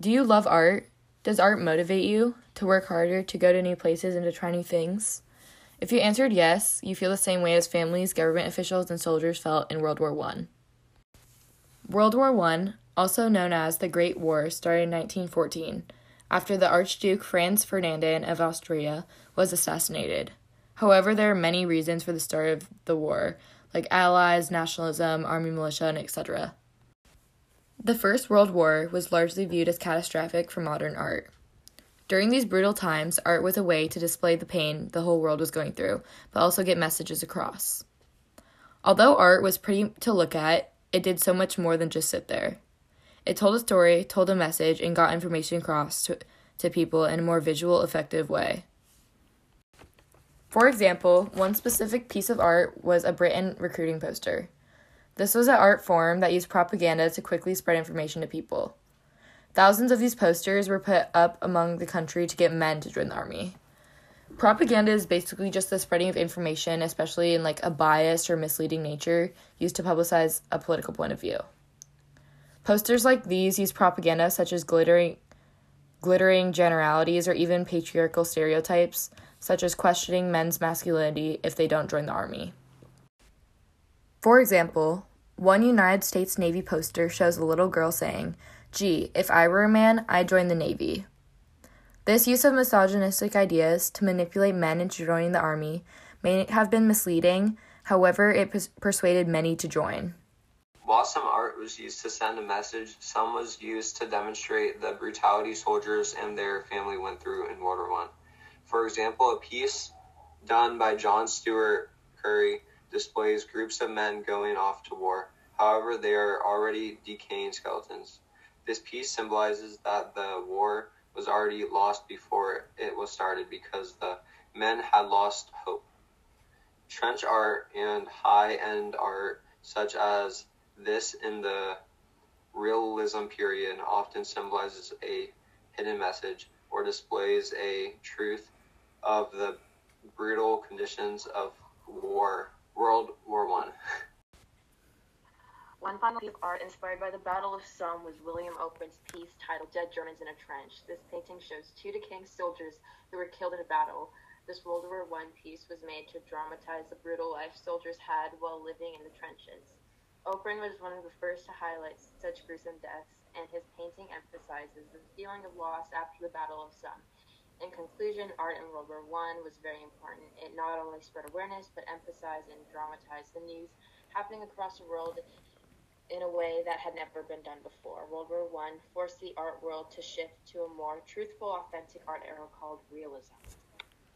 Do you love art? Does art motivate you to work harder, to go to new places, and to try new things? If you answered yes, you feel the same way as families, government officials, and soldiers felt in World War I. World War I, also known as the Great War, started in 1914 after the Archduke Franz Ferdinand of Austria was assassinated. However, there are many reasons for the start of the war, like allies, nationalism, army militia, and etc. The First World War was largely viewed as catastrophic for modern art. During these brutal times, art was a way to display the pain the whole world was going through, but also get messages across. Although art was pretty to look at, it did so much more than just sit there. It told a story, told a message, and got information across to, to people in a more visual, effective way. For example, one specific piece of art was a Britain recruiting poster. This was an art form that used propaganda to quickly spread information to people. Thousands of these posters were put up among the country to get men to join the army. Propaganda is basically just the spreading of information, especially in like a biased or misleading nature, used to publicize a political point of view. Posters like these use propaganda such as glittering glittering generalities or even patriarchal stereotypes, such as questioning men's masculinity if they don't join the army. For example, one United States Navy poster shows a little girl saying, Gee, if I were a man, I'd join the Navy. This use of misogynistic ideas to manipulate men into joining the Army may have been misleading, however, it pers- persuaded many to join. While some art was used to send a message, some was used to demonstrate the brutality soldiers and their family went through in World War I. For example, a piece done by John Steuart Curry displays groups of men going off to war. However, they are already decaying skeletons. This piece symbolizes that the war was already lost before it was started because the men had lost hope. Trench art and high end art, such as this in the realism period, often symbolizes a hidden message or displays a truth of the brutal conditions of war World War One. One final piece of art inspired by the Battle of Somme was William Orpen's piece titled Dead Germans in a Trench. This painting shows two decaying soldiers who were killed in a battle. This World War I piece was made to dramatize the brutal life soldiers had while living in the trenches. Orpen was one of the first to highlight such gruesome deaths, and his painting emphasizes the feeling of loss after the Battle of Somme. In conclusion, art in World War I was very important. It not only spread awareness, but emphasized and dramatized the news happening across the world in a way that had never been done before. World War I forced the art world to shift to a more truthful, authentic art era called realism.